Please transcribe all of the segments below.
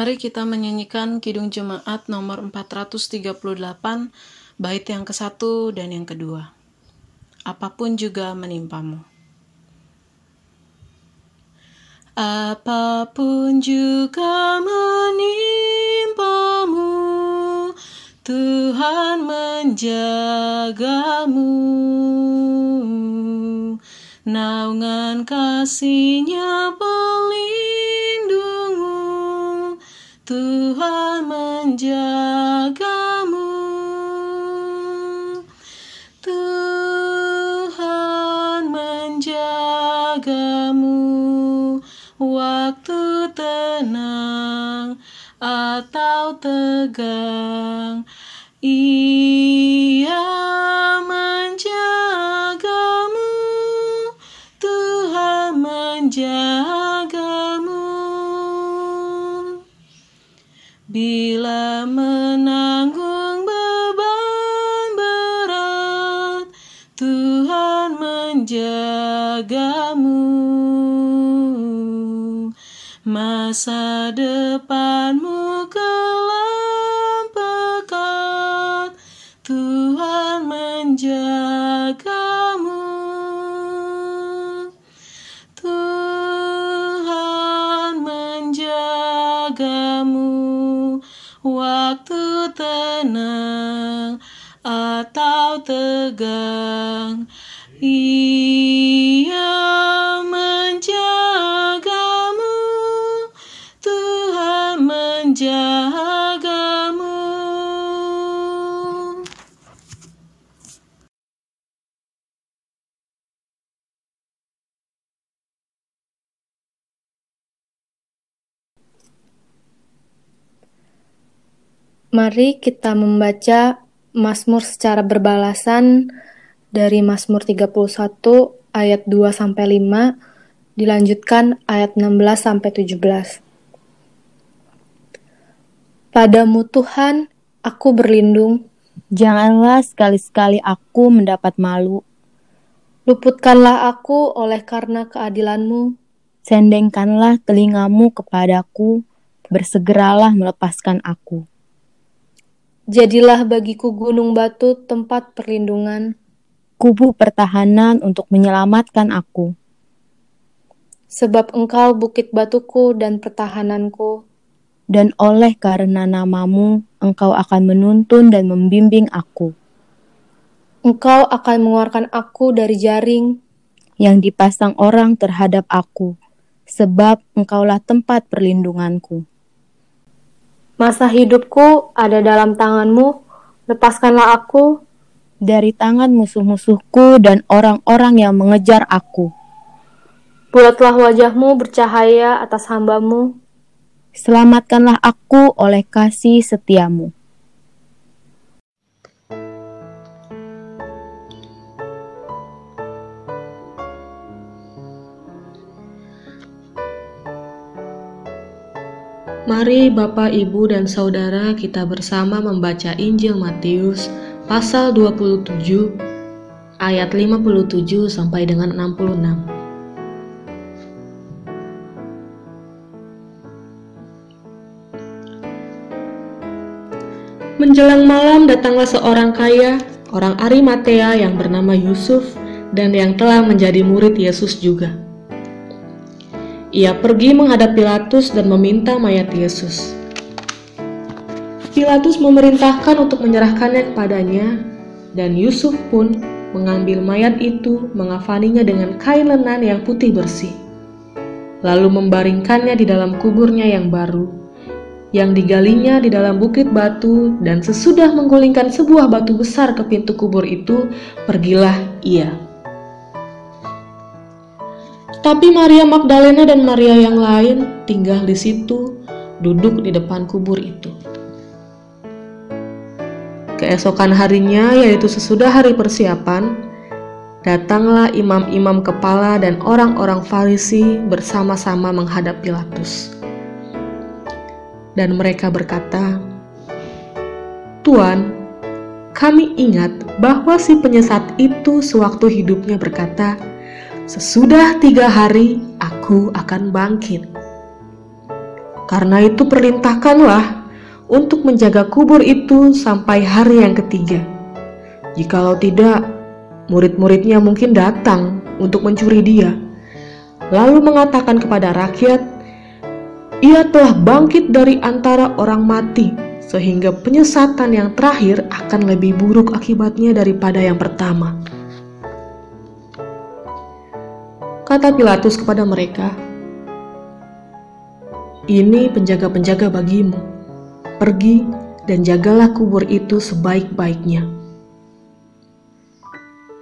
Mari kita menyanyikan Kidung Jemaat nomor 438, bait yang ke-1 dan yang kedua. Apa pun juga menimpamu. Apa pun juga menimpamu, Tuhan menjagamu. Naungan kasihnya pelindungmu, Tuhan menjagamu. Tuhan menjagamu waktu tenang atau tegang. Ia menjagamu, Tuhan menjagamu. Bila menanggung beban berat, Tuhan menjagamu. Masa depanmu tegang. Ia menjagamu, Tuhan menjagamu. Mari kita membaca Mazmur secara berbalasan dari Mazmur 31 ayat 2 sampai 5 dilanjutkan ayat 16 sampai 17. Padamu Tuhan, aku berlindung, Janganlah sekali-sekali aku mendapat malu. luputkanlah aku oleh karena keadilanmu, Sendengkanlah telingamu kepadaku, bersegeralah melepaskan aku. Jadilah bagiku gunung batu tempat perlindungan, Kubu pertahanan untuk menyelamatkan aku. sebab engkau bukit batuku dan pertahananku, Dan oleh karena namamu, engkau akan menuntun dan membimbing aku. engkau akan mengeluarkan aku dari jaring, Yang dipasang orang terhadap aku. Sebab engkaulah tempat perlindunganku. Masa hidupku ada dalam tanganmu, lepaskanlah aku, Dari tangan musuh-musuhku dan orang-orang yang mengejar aku. bulatlah wajahmu bercahaya atas hambamu, Selamatkanlah aku oleh kasih setiamu. Mari Bapak, Ibu, dan Saudara kita bersama membaca Injil Matius pasal 27 ayat 57 sampai dengan 66. Menjelang malam datanglah seorang kaya, orang Arimatea yang bernama Yusuf dan yang telah menjadi murid Yesus juga. Ia pergi menghadap Pilatus dan meminta mayat Yesus. Pilatus memerintahkan untuk menyerahkannya kepadanya, dan Yusuf pun mengambil mayat itu, mengafaninya dengan kain lenan yang putih bersih, lalu membaringkannya di dalam kuburnya yang baru, yang digalinya di dalam bukit batu, dan sesudah menggulingkan sebuah batu besar ke pintu kubur itu, pergilah ia. Tapi Maria Magdalena dan Maria yang lain tinggal di situ, duduk di depan kubur itu. Keesokan harinya, yaitu sesudah hari persiapan, datanglah imam-imam kepala dan orang-orang Farisi bersama-sama menghadap Pilatus. Dan mereka berkata, "Tuan, kami ingat bahwa si penyesat itu sewaktu hidupnya berkata, Sesudah tiga hari aku akan bangkit. Karena itu perintahkanlah untuk menjaga kubur itu sampai hari yang ketiga. Jikalau tidak, murid-muridnya mungkin datang untuk mencuri dia, lalu mengatakan kepada rakyat, "Ia telah bangkit dari antara orang mati." sehingga penyesatan yang terakhir akan lebih buruk akibatnya daripada yang pertama. Kata Pilatus kepada mereka, "Ini penjaga-penjaga bagimu. Pergi dan jagalah kubur itu sebaik-baiknya."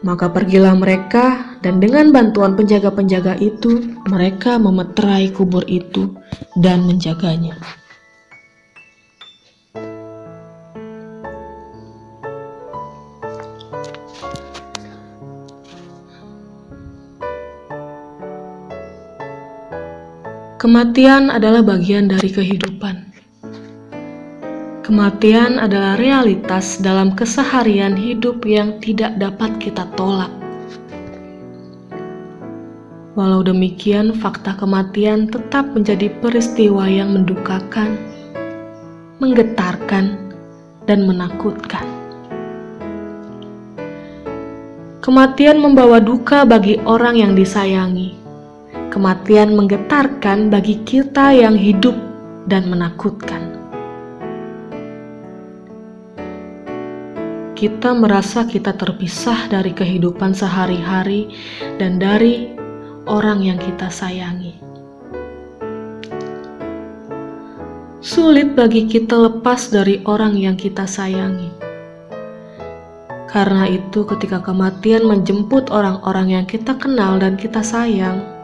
Maka pergilah mereka, dan dengan bantuan penjaga-penjaga itu, mereka memeterai kubur itu dan menjaganya. Kematian adalah bagian dari kehidupan. Kematian adalah realitas dalam keseharian hidup yang tidak dapat kita tolak. Walau demikian, fakta kematian tetap menjadi peristiwa yang mendukakan, menggetarkan, dan menakutkan. Kematian membawa duka bagi orang yang disayangi Kematian menggetarkan bagi kita yang hidup dan menakutkan. Kita merasa kita terpisah dari kehidupan sehari-hari dan dari orang yang kita sayangi. Sulit bagi kita lepas dari orang yang kita sayangi. Karena itu, ketika kematian menjemput orang-orang yang kita kenal dan kita sayang,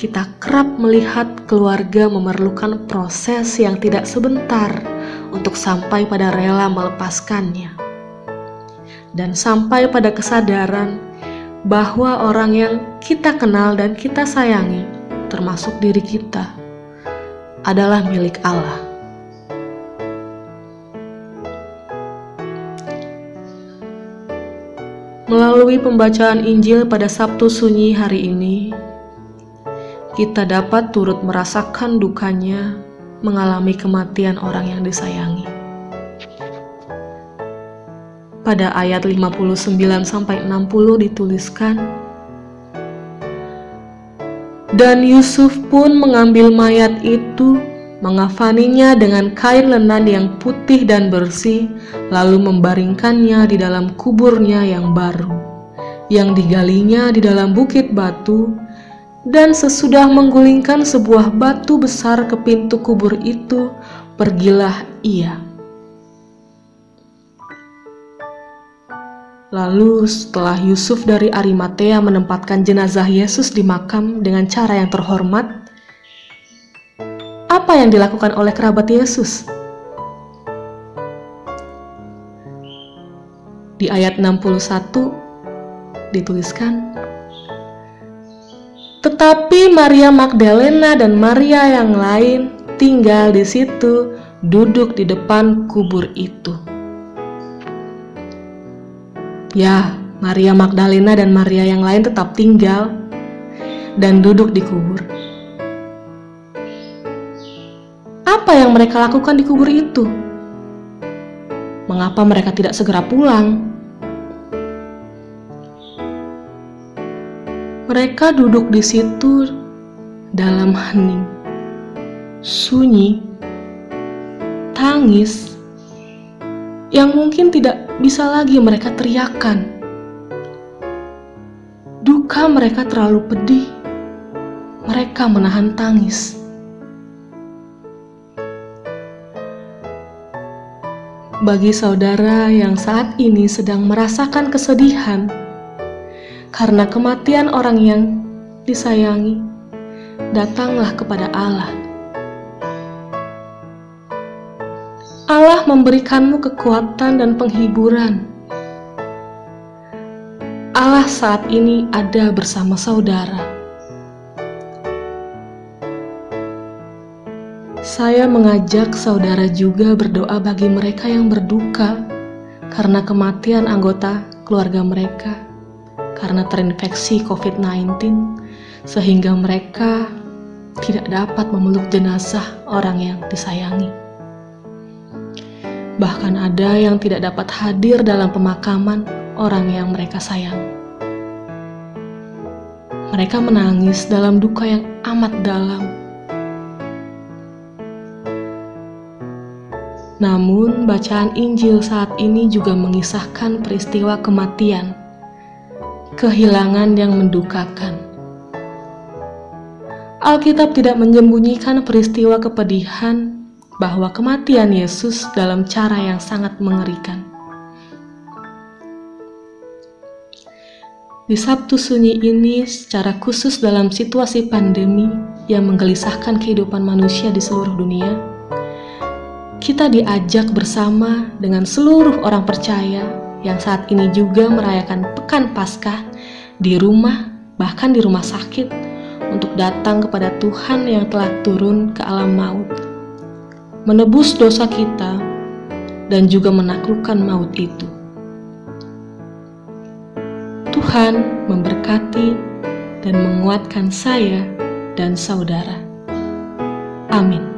kita kerap melihat keluarga memerlukan proses yang tidak sebentar untuk sampai pada rela melepaskannya, dan sampai pada kesadaran bahwa orang yang kita kenal dan kita sayangi, termasuk diri kita, adalah milik Allah. Melalui pembacaan Injil pada Sabtu Sunyi hari ini, kita dapat turut merasakan dukanya mengalami kematian orang yang disayangi. Pada ayat 59 sampai 60 dituliskan Dan Yusuf pun mengambil mayat itu mengafaninya dengan kain lenan yang putih dan bersih, lalu membaringkannya di dalam kuburnya yang baru, yang digalinya di dalam bukit batu, dan sesudah menggulingkan sebuah batu besar ke pintu kubur itu, pergilah ia. Lalu setelah Yusuf dari Arimatea menempatkan jenazah Yesus di makam dengan cara yang terhormat, apa yang dilakukan oleh kerabat Yesus? Di ayat 61 dituliskan, tetapi Maria Magdalena dan Maria yang lain tinggal di situ, duduk di depan kubur itu. Ya, Maria Magdalena dan Maria yang lain tetap tinggal dan duduk di kubur. Apa yang mereka lakukan di kubur itu? Mengapa mereka tidak segera pulang? Mereka duduk di situ dalam hening, sunyi, tangis, yang mungkin tidak bisa lagi mereka teriakan. Duka mereka terlalu pedih, mereka menahan tangis. Bagi saudara yang saat ini sedang merasakan kesedihan, karena kematian orang yang disayangi, datanglah kepada Allah. Allah memberikanmu kekuatan dan penghiburan. Allah saat ini ada bersama saudara. Saya mengajak saudara juga berdoa bagi mereka yang berduka karena kematian anggota keluarga mereka karena terinfeksi COVID-19, sehingga mereka tidak dapat memeluk jenazah orang yang disayangi. Bahkan ada yang tidak dapat hadir dalam pemakaman orang yang mereka sayang. Mereka menangis dalam duka yang amat dalam. Namun, bacaan Injil saat ini juga mengisahkan peristiwa kematian, kehilangan yang mendukakan. Alkitab tidak menyembunyikan peristiwa kepedihan bahwa kematian Yesus dalam cara yang sangat mengerikan. Di Sabtu Sunyi ini, secara khusus dalam situasi pandemi yang menggelisahkan kehidupan manusia di seluruh dunia, kita diajak bersama dengan seluruh orang percaya yang saat ini juga merayakan Pekan Paskah di rumah, bahkan di rumah sakit, untuk datang kepada Tuhan yang telah turun ke alam maut, menebus dosa kita, dan juga menaklukkan maut itu. Tuhan memberkati dan menguatkan saya dan saudara. Amin.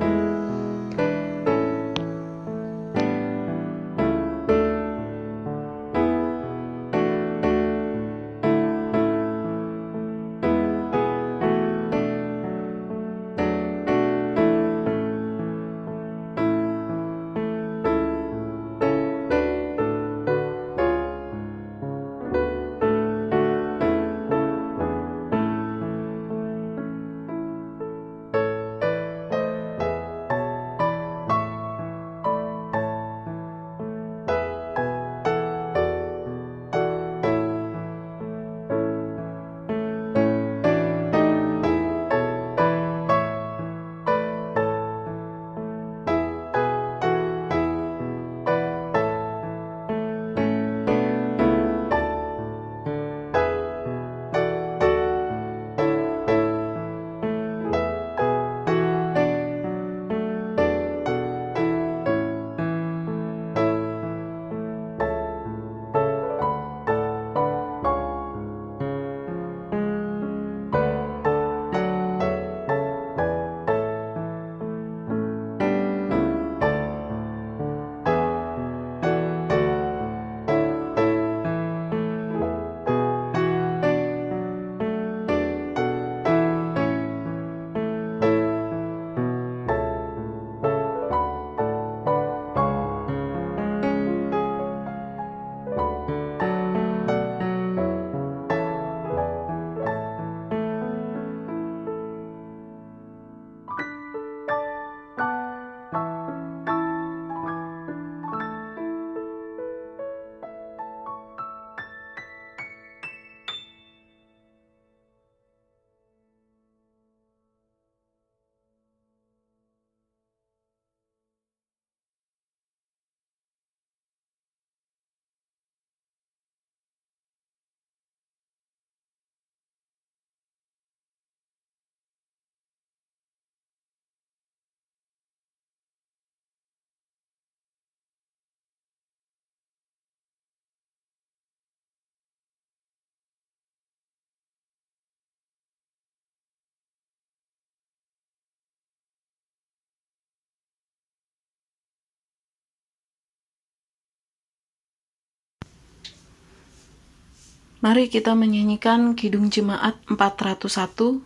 Mari kita menyanyikan Kidung Jemaat 401,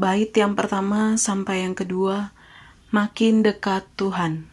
bait yang pertama sampai yang kedua, Makin Dekat Tuhan.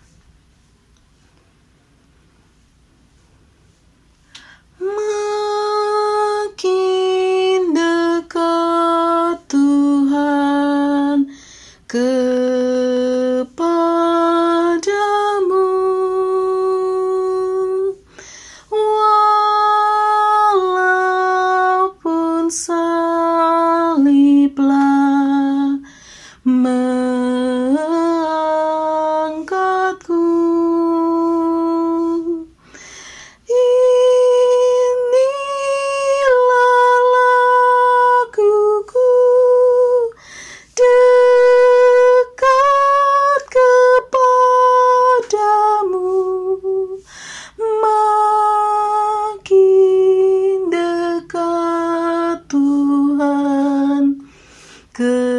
그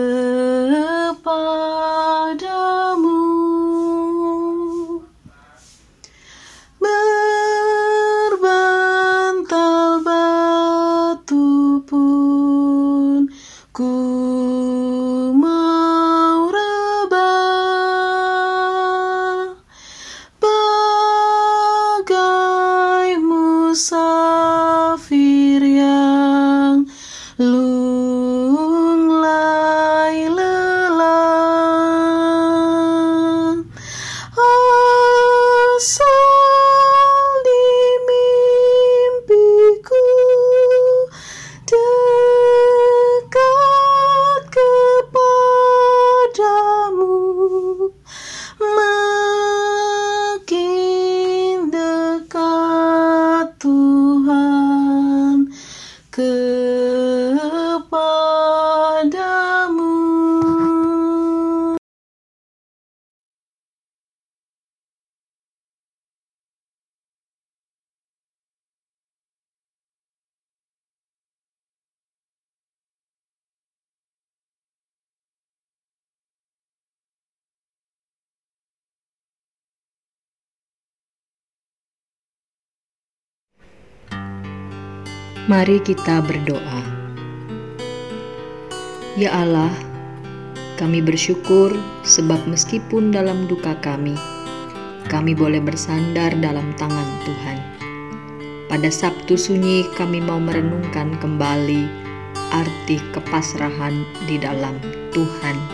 Mari kita berdoa. Ya Allah, kami bersyukur sebab meskipun dalam duka kami, kami boleh bersandar dalam tangan Tuhan. Pada Sabtu sunyi kami mau merenungkan kembali arti kepasrahan di dalam Tuhan.